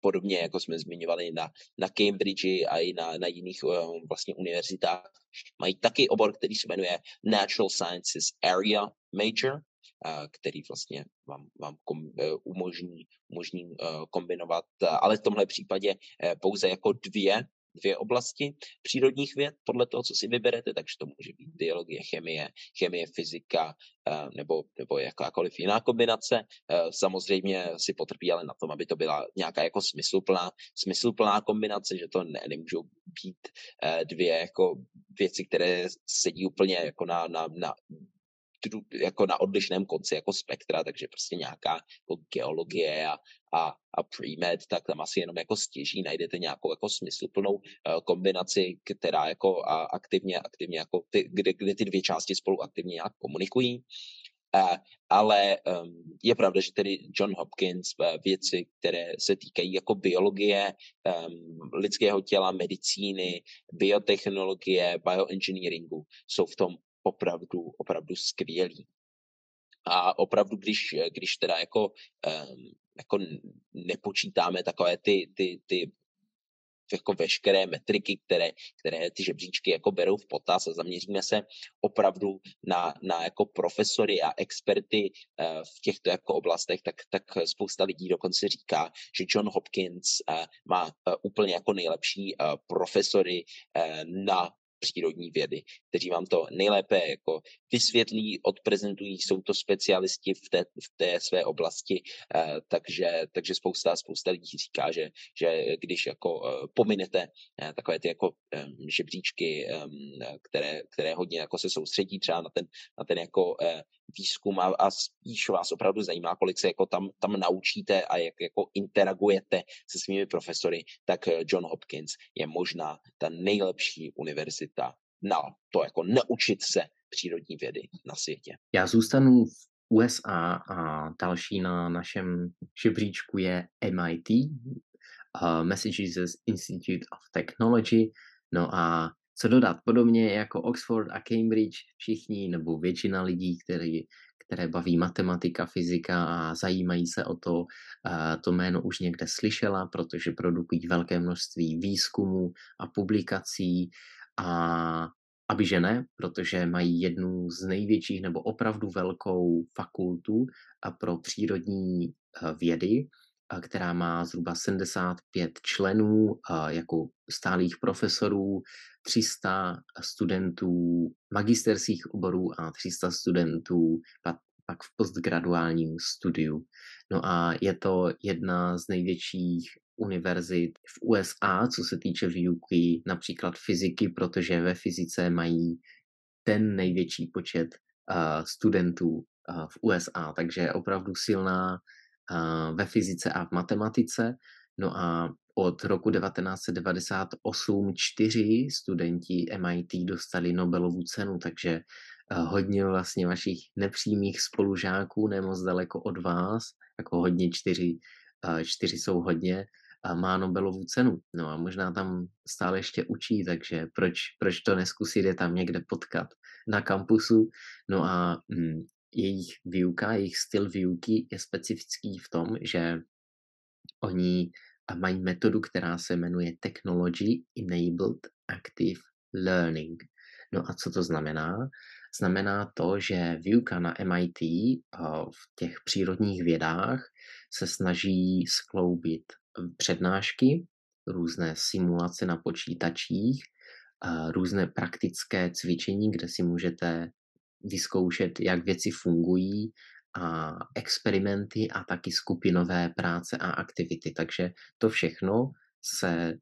podobně jako jsme zmiňovali na, na Cambridge a i na, na jiných vlastně univerzitách, mají taky obor, který se jmenuje Natural Sciences Area Major, uh, který vlastně vám, vám kom, uh, umožní, umožní uh, kombinovat, ale v tomhle případě pouze jako dvě dvě oblasti přírodních věd podle toho, co si vyberete, takže to může být biologie, chemie, chemie, fyzika eh, nebo, nebo jakákoliv jiná kombinace. Eh, samozřejmě si potrpí ale na tom, aby to byla nějaká jako smysluplná, smysluplná kombinace, že to ne, nemůžou být eh, dvě jako věci, které sedí úplně jako na, na, na jako na odlišném konci jako spektra, takže prostě nějaká jako geologie a, a, a pre-med, tak tam asi jenom jako stěží najdete nějakou jako smysluplnou uh, kombinaci, která jako a aktivně, aktivně jako ty, kde, kde ty dvě části spolu aktivně nějak komunikují. Uh, ale um, je pravda, že tedy John Hopkins uh, věci, které se týkají jako biologie, um, lidského těla, medicíny, biotechnologie, bioengineeringu, jsou v tom opravdu, opravdu skvělý. A opravdu, když, když teda jako, um, jako nepočítáme takové ty, ty, ty jako veškeré metriky, které, které ty žebříčky jako berou v potaz a zaměříme se opravdu na, na jako profesory a experty uh, v těchto jako oblastech, tak, tak spousta lidí dokonce říká, že John Hopkins uh, má uh, úplně jako nejlepší profesory na přírodní vědy, kteří vám to nejlépe jako vysvětlí, odprezentují, jsou to specialisti v té, v té své oblasti, eh, takže, takže spousta, spousta lidí říká, že, že když jako eh, pominete eh, takové ty jako žebříčky, které, které hodně jako se soustředí třeba na ten, na ten jako výzkum a, a spíš vás opravdu zajímá, kolik se jako tam, tam naučíte a jak jako interagujete se svými profesory, tak John Hopkins je možná ta nejlepší univerzita na to jako naučit se přírodní vědy na světě. Já zůstanu v USA a další na našem žebříčku je MIT, uh, Massachusetts Institute of Technology. No a co dodat, podobně jako Oxford a Cambridge, všichni nebo většina lidí, který, které baví matematika, fyzika a zajímají se o to, to jméno už někde slyšela, protože produkují velké množství výzkumů a publikací. A aby že ne, protože mají jednu z největších nebo opravdu velkou fakultu pro přírodní vědy, která má zhruba 75 členů jako stálých profesorů, 300 studentů magisterských oborů a 300 studentů pak v postgraduálním studiu. No a je to jedna z největších univerzit v USA, co se týče výuky například fyziky, protože ve fyzice mají ten největší počet uh, studentů v USA, takže opravdu silná ve fyzice a v matematice. No a od roku 1998 čtyři studenti MIT dostali Nobelovu cenu, takže hodně vlastně vašich nepřímých spolužáků, nemoc daleko od vás, jako hodně čtyři, čtyři jsou hodně, má Nobelovu cenu. No a možná tam stále ještě učí, takže proč, proč to neskusit je tam někde potkat na kampusu. No a hm, jejich výuka, jejich styl výuky je specifický v tom, že oni mají metodu, která se jmenuje Technology Enabled Active Learning. No a co to znamená? Znamená to, že výuka na MIT v těch přírodních vědách se snaží skloubit přednášky, různé simulace na počítačích, různé praktické cvičení, kde si můžete vyzkoušet, jak věci fungují, a experimenty a taky skupinové práce a aktivity. Takže to všechno se,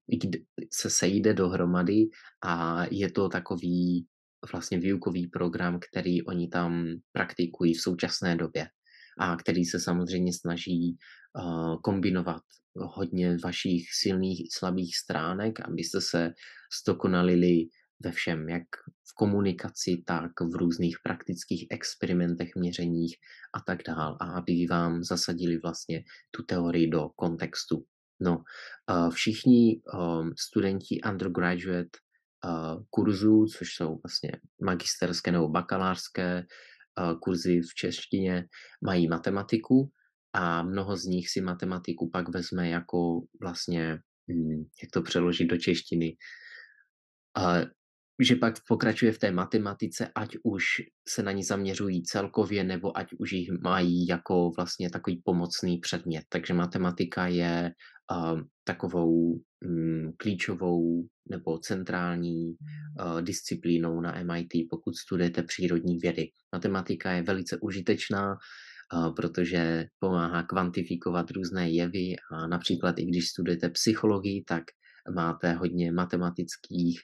se sejde dohromady a je to takový vlastně výukový program, který oni tam praktikují v současné době a který se samozřejmě snaží kombinovat hodně vašich silných i slabých stránek, abyste se stokonalili ve všem, jak v komunikaci, tak v různých praktických experimentech, měřeních a tak dál. A aby vám zasadili vlastně tu teorii do kontextu. No, všichni um, studenti undergraduate uh, kurzů, což jsou vlastně magisterské nebo bakalářské uh, kurzy v češtině, mají matematiku a mnoho z nich si matematiku pak vezme jako vlastně, hm, jak to přeložit do češtiny, že pak pokračuje v té matematice, ať už se na ní zaměřují celkově, nebo ať už jich mají jako vlastně takový pomocný předmět. Takže matematika je uh, takovou um, klíčovou nebo centrální uh, disciplínou na MIT, pokud studujete přírodní vědy. Matematika je velice užitečná, uh, protože pomáhá kvantifikovat různé jevy a například i když studujete psychologii, tak máte hodně matematických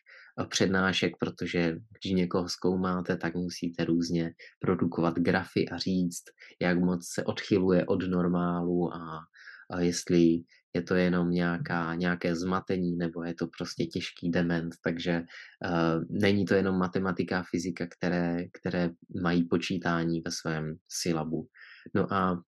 přednášek, protože když někoho zkoumáte, tak musíte různě produkovat grafy a říct, jak moc se odchyluje od normálu a, a jestli je to jenom nějaká, nějaké zmatení nebo je to prostě těžký dement, takže uh, není to jenom matematika a fyzika, které, které mají počítání ve svém syllabu. No a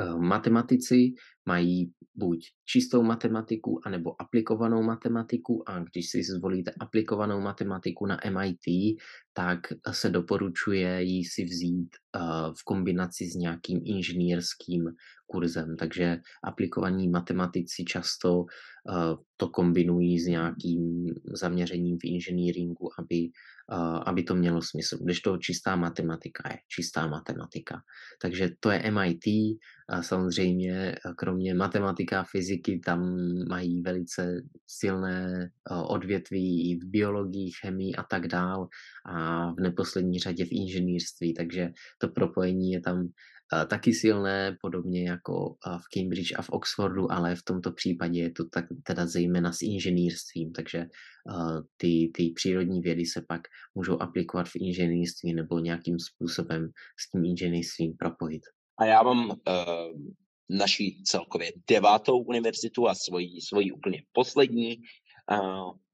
Eh, matematici mají buď čistou matematiku, anebo aplikovanou matematiku a když si zvolíte aplikovanou matematiku na MIT, tak se doporučuje ji si vzít eh, v kombinaci s nějakým inženýrským kurzem. Takže aplikovaní matematici často eh, to kombinují s nějakým zaměřením v inženýringu, aby aby to mělo smysl. Když to čistá matematika je čistá matematika. Takže to je MIT a samozřejmě kromě matematika a fyziky tam mají velice silné odvětví i v biologii, chemii a tak dál a v neposlední řadě v inženýrství, takže to propojení je tam taky silné, podobně jako v Cambridge a v Oxfordu, ale v tomto případě je to tak, teda zejména s inženýrstvím, takže ty, ty přírodní vědy se pak můžou aplikovat v inženýrství nebo nějakým způsobem s tím inženýrstvím propojit. A já mám naší celkově devátou univerzitu a svoji, svoji úplně poslední a,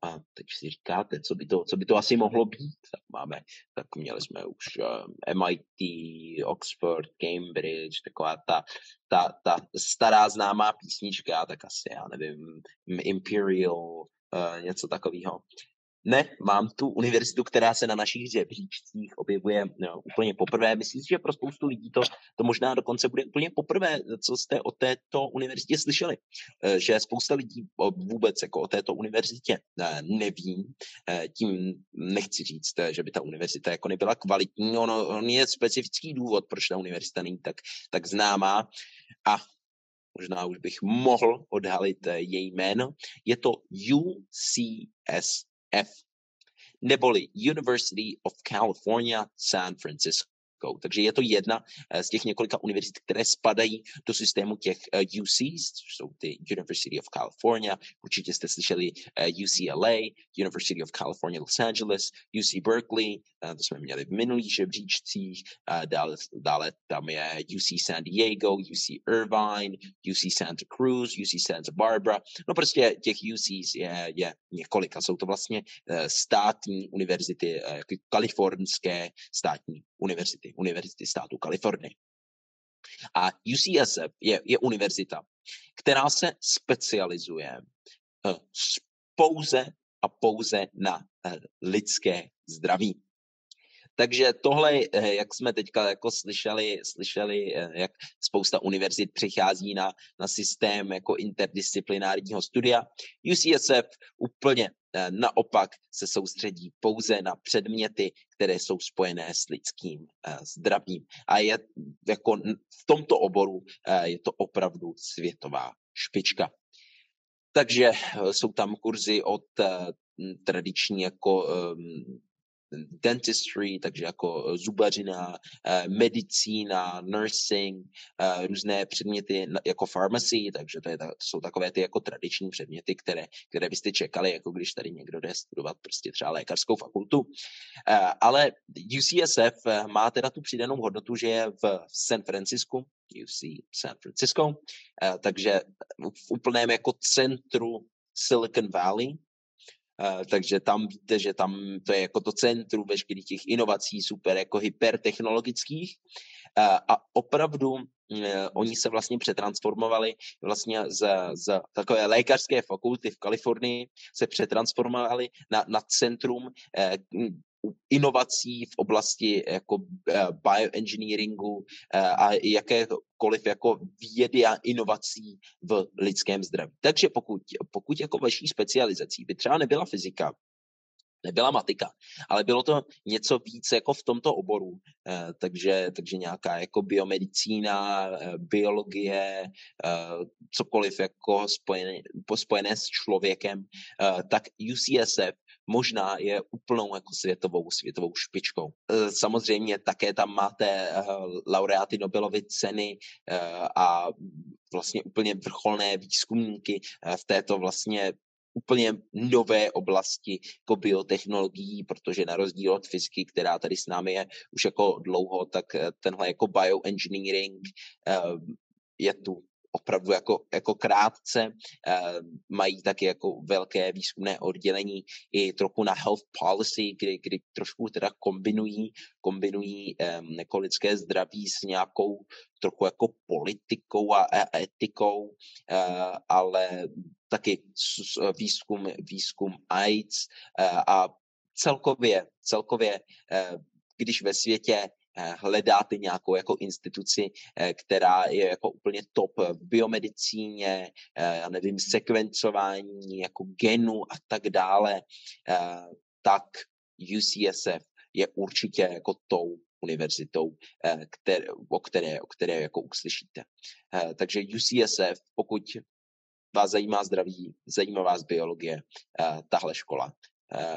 a teď si říkáte, co by, to, co by to asi mohlo být. Tak máme, tak měli jsme už eh, MIT, Oxford, Cambridge, taková ta, ta, ta stará známá písnička, tak asi, já nevím, Imperial, uh, něco takového. Ne, mám tu univerzitu, která se na našich žebříčcích objevuje no, úplně poprvé. Myslím si, že pro spoustu lidí to, to možná dokonce bude úplně poprvé, co jste o této univerzitě slyšeli. Eh, že spousta lidí vůbec jako o této univerzitě eh, neví. Tím nechci říct, že by ta univerzita jako nebyla kvalitní. Ono, on je specifický důvod, proč ta univerzita není tak, tak známá. A možná už bych mohl odhalit její jméno. Je to UCS F, neboli University of California, San Francisco. Takže je to jedna eh, z těch několika univerzit, které spadají do systému těch eh, UCs, což jsou ty University of California, určitě jste slyšeli eh, UCLA, University of California Los Angeles, UC Berkeley, to jsme měli v minulých žebříčcích, dále, dále tam je UC San Diego, UC Irvine, UC Santa Cruz, UC Santa Barbara, no prostě těch UCs je, je několik a jsou to vlastně státní univerzity, kalifornské státní univerzity, univerzity státu Kalifornie. A UCSF je, je univerzita, která se specializuje uh, pouze a pouze na uh, lidské zdraví. Takže tohle, eh, jak jsme teďka jako slyšeli, slyšeli, jak spousta univerzit přichází na, na systém jako interdisciplinárního studia, UCSF úplně Eh, naopak se soustředí pouze na předměty, které jsou spojené s lidským eh, zdravím. A je jako v tomto oboru eh, je to opravdu světová špička. Takže jsou tam kurzy od tradiční jako ehm, dentistry, takže jako eh, zubařina, eh, medicína, nursing, eh, různé předměty jako pharmacy, takže to, je, to jsou takové ty jako tradiční předměty, které, které byste čekali, jako když tady někdo jde studovat prostě třeba lékařskou fakultu. Ale UCSF má teda tu přidanou hodnotu, že je v San Francisku, UC San Francisco, takže v úplném jako centru Silicon Valley, takže tam víte, že tam to je jako to centrum veškerých těch inovací, super jako hypertechnologických. Uh, a opravdu uh, oni se vlastně přetransformovali vlastně z, z takové lékařské fakulty v Kalifornii, se přetransformovali na, na centrum inovací v oblasti jako eh, bioengineeringu eh, a jakékoliv jako vědy a inovací v lidském zdraví. Takže pokud, pokud jako vaší specializací by třeba nebyla fyzika, nebyla matika, ale bylo to něco víc jako v tomto oboru, eh, takže, takže nějaká jako biomedicína, biologie, cokoliv jako spojené, spojené s člověkem, tak UCSF možná je úplnou jako světovou, světovou špičkou. E, samozřejmě také tam máte e, laureáty Nobelovy ceny e, a vlastně úplně vrcholné výzkumníky v této vlastně úplně nové oblasti jako biotechnologií, protože na rozdíl od fyziky, která tady s námi je už jako dlouho, tak tenhle jako bioengineering je tu opravdu jako, jako krátce. Uh, mají taky jako velké výzkumné oddělení i trochu na health policy, kdy, kdy trošku teda kombinují, kombinují jako lidské zdraví s nějakou trochu jako politikou a, a etikou, uh, ale taky výzkum, výzkum AIDS a celkově, celkově když ve světě Eh, hledáte nějakou jako instituci, eh, která je jako úplně top v biomedicíně, eh, já nevím, sekvencování jako genu a tak dále, tak UCSF je určitě jako tou univerzitou, které, o, které, o které jako uslyšíte. Takže UCSF, pokud vás zajímá zdraví, zajímá vás biologie, tahle škola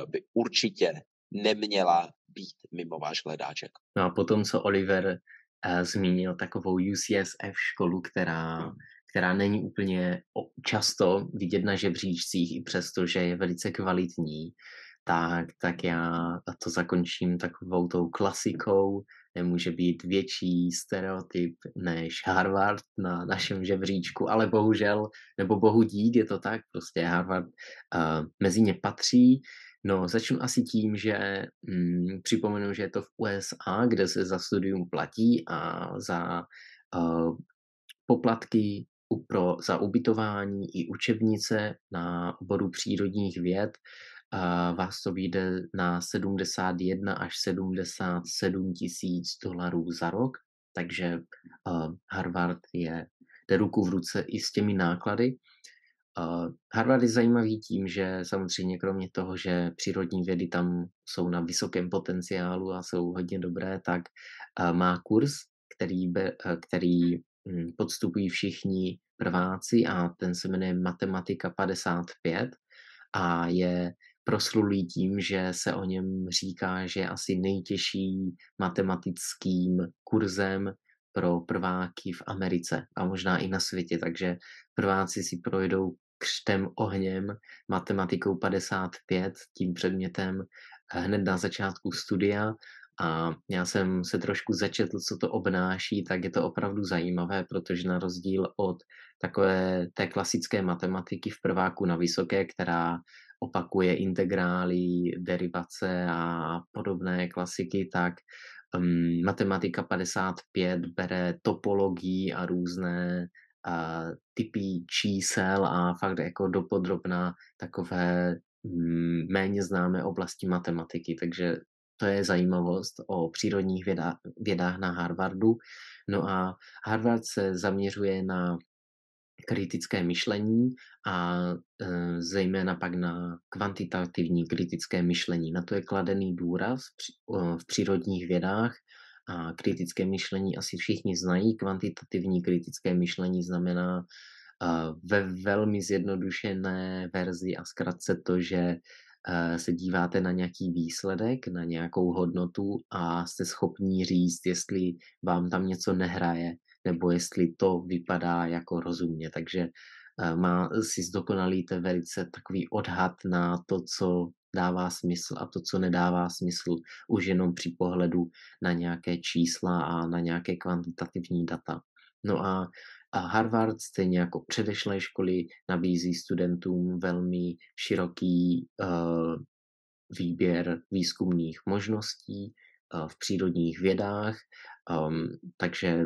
by určitě neměla být mimo váš hledáček. No a potom, co Oliver uh, zmínil takovou UCSF školu, která, která není úplně často vidět na žebříčcích, i přesto, že je velice kvalitní, tak, tak já to zakončím takovou tou klasikou. Nemůže být větší stereotyp než Harvard na našem žebříčku, ale bohužel, nebo bohu dík je to tak, prostě Harvard uh, mezi ně patří. No, začnu asi tím, že hm, připomenu, že je to v USA, kde se za studium platí a za uh, poplatky pro, za ubytování i učebnice na oboru přírodních věd uh, vás to vyjde na 71 až 77 tisíc dolarů za rok, takže uh, Harvard je jde ruku v ruce i s těmi náklady. Harvard je zajímavý tím, že samozřejmě kromě toho, že přírodní vědy tam jsou na vysokém potenciálu a jsou hodně dobré, tak má kurz, který, který um, podstupují všichni prváci a ten se jmenuje Matematika 55 a je proslulý tím, že se o něm říká, že je asi nejtěžší matematickým kurzem pro prváky v Americe a možná i na světě, takže prváci si projdou křtem ohněm, matematikou 55, tím předmětem hned na začátku studia. A já jsem se trošku začetl, co to obnáší, tak je to opravdu zajímavé, protože na rozdíl od takové té klasické matematiky v prváku na vysoké, která opakuje integrály, derivace a podobné klasiky, tak um, matematika 55 bere topologii a různé uh, typy čísel a fakt jako dopodrobná takové um, méně známé oblasti matematiky, takže to je zajímavost o přírodních vědách, vědách na Harvardu. No a Harvard se zaměřuje na kritické myšlení a e, zejména pak na kvantitativní kritické myšlení. Na to je kladený důraz v přírodních vědách a kritické myšlení asi všichni znají. Kvantitativní kritické myšlení znamená e, ve velmi zjednodušené verzi a zkratce to, že e, se díváte na nějaký výsledek, na nějakou hodnotu a jste schopní říct, jestli vám tam něco nehraje, nebo jestli to vypadá jako rozumně. Takže eh, má, si zdokonalíte velice takový odhad na to, co dává smysl a to, co nedává smysl, už jenom při pohledu na nějaké čísla a na nějaké kvantitativní data. No a, Harvard, stejně jako předešlé školy, nabízí studentům velmi široký uh, výběr výzkumných možností uh, v přírodních vědách, um, takže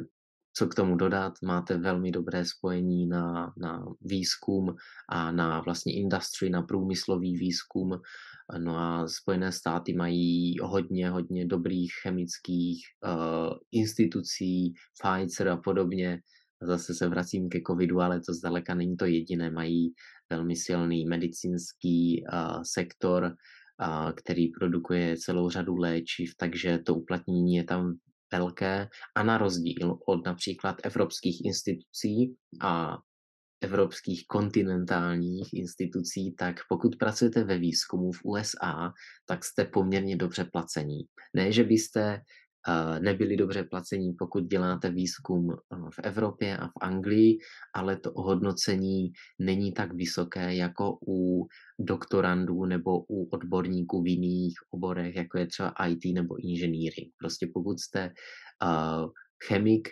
co k tomu dodat. Máte velmi dobré spojení na, na výzkum a na vlastně industry, na průmyslový výzkum. No a Spojené státy mají hodně, hodně dobrých chemických uh, institucí, Pfizer a podobně. Zase se vracím ke covidu, ale to zdaleka není to jediné. Mají velmi silný medicínský uh, sektor, uh, který produkuje celou řadu léčiv, takže to uplatnění je tam velké a na rozdíl od například evropských institucí a evropských kontinentálních institucí, tak pokud pracujete ve výzkumu v USA, tak jste poměrně dobře placení. Ne, že byste nebyli dobře placení, pokud děláte výzkum eh, v Evropě a v Anglii, ale to ohodnocení není tak vysoké jako u doktorandů nebo u odborníků v jiných oborech, jako je třeba IT nebo engineering. Prostě pokud jste uh, chemik,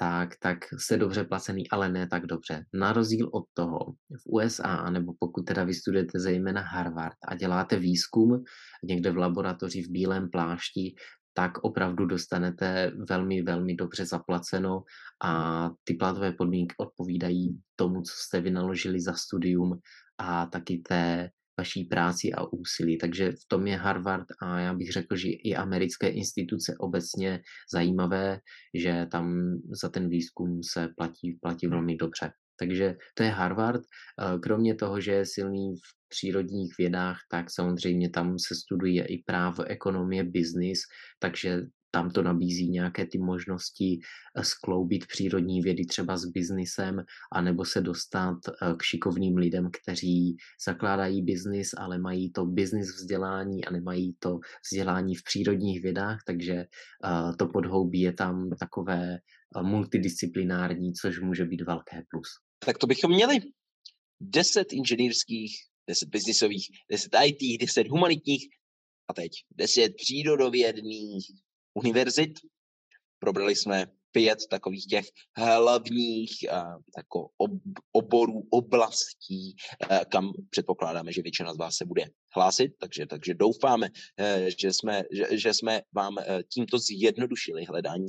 tak, tak jste dobře placený, ale ne tak dobře. Na rozdíl od toho v USA, nebo pokud teda vystudujete zejména Harvard a děláte výzkum někde v laboratoři v bílém plášti, tak opravdu dostanete velmi, velmi dobře zaplaceno a ty platové podmínky odpovídají tomu, co jste vynaložili za studium a taky té vaší práci a úsilí. Takže v tom je Harvard a já bych řekl, že i americké instituce obecně zajímavé, že tam za ten výzkum se platí, platí velmi dobře. Takže to je Harvard. Eh, kromě toho, že je silný v přírodních vědách, tak samozřejmě tam se studuje i právo, ekonomie, biznis, takže tam to nabízí nějaké ty možnosti eh, skloubit přírodní vědy třeba s biznisem, anebo se dostat eh, k šikovným lidem, kteří zakládají biznis, ale mají to biznis vzdělání a nemají to vzdělání v přírodních vědách, takže to podhoubí je tam takové multidisciplinární, což může být velké plus. Tak to bychom měli. Deset inženýrských, deset biznisových, deset IT, deset humanitních a teď deset přírodovědných univerzit. Probrali jsme pět takových těch hlavních jako ob, oborů, oblastí, kam předpokládáme, že většina z vás se bude hlásit, takže, takže doufáme, e, že jsme, že, že jsme vám tímto zjednodušili hledání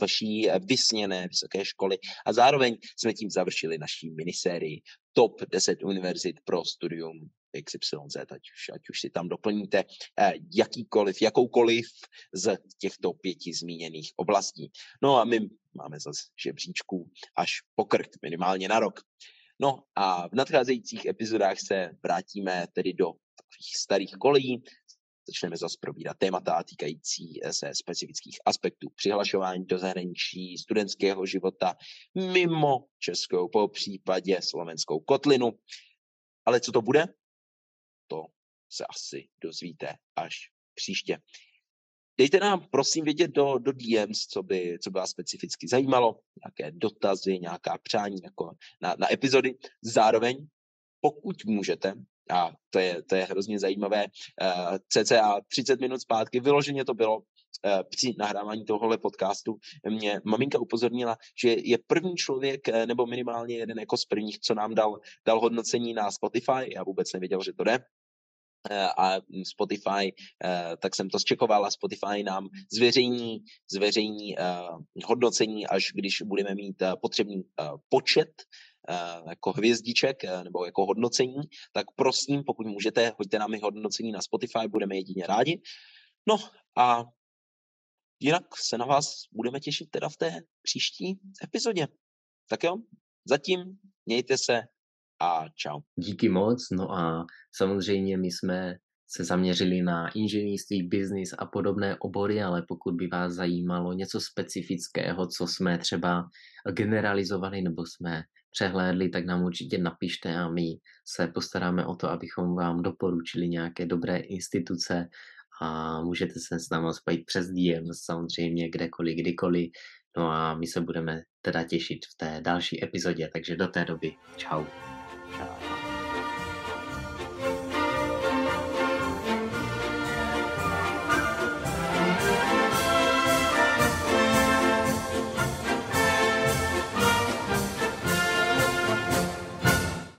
vaší vysněné vysoké školy. A zároveň jsme tím završili naší minisérii top 10 univerzit pro studium XYZ, ať už, ať už si tam doplníte eh, jakýkoliv, jakoukoliv z těchto pěti zmíněných oblastí. No a my máme zase žebříčků až pokrk, minimálně na rok. No a v nadcházejících epizodách se vrátíme tedy do takových starých kolejí, začneme zase probírat témata týkající se specifických aspektů přihlašování do zahraničí, studentského života mimo Českou, po případě slovenskou kotlinu. Ale co to bude? To se asi dozvíte až příště. Dejte nám prosím vědět do, do DMs, co by, co by vás specificky zajímalo, nějaké dotazy, nějaká přání jako na, na epizody. Zároveň pokud můžete, a to je, to je hrozně zajímavé, uh, cca 30 minut zpátky, vyloženě to bylo, Eh, při nahrávání tohohle podcastu mě maminka upozornila, že je první člověk, eh, nebo minimálně jeden jako z prvních, co nám dal, dal hodnocení na Spotify. Já vůbec nevěděl, že to jde a Spotify, tak jsem to zčekoval a Spotify nám zveřejní, zveřejní hodnocení, až když budeme mít potřebný počet jako hvězdiček nebo jako hodnocení, tak prosím, pokud můžete, hoďte nám i hodnocení na Spotify, budeme jedině rádi. No a Jinak se na vás budeme těšit teda v té příští epizodě. Tak jo, zatím mějte se a čau. Díky moc, no a samozřejmě my jsme se zaměřili na inženýrství, biznis a podobné obory, ale pokud by vás zajímalo něco specifického, co jsme třeba generalizovali nebo jsme přehlédli, tak nám určitě napište a my se postaráme o to, abychom vám doporučili nějaké dobré instituce a můžete se s námi spojit přes DM samozřejmě kdekoliv, kdykoliv. No a my se budeme teda těšit v té další epizodě, takže do té doby čau. 是啊。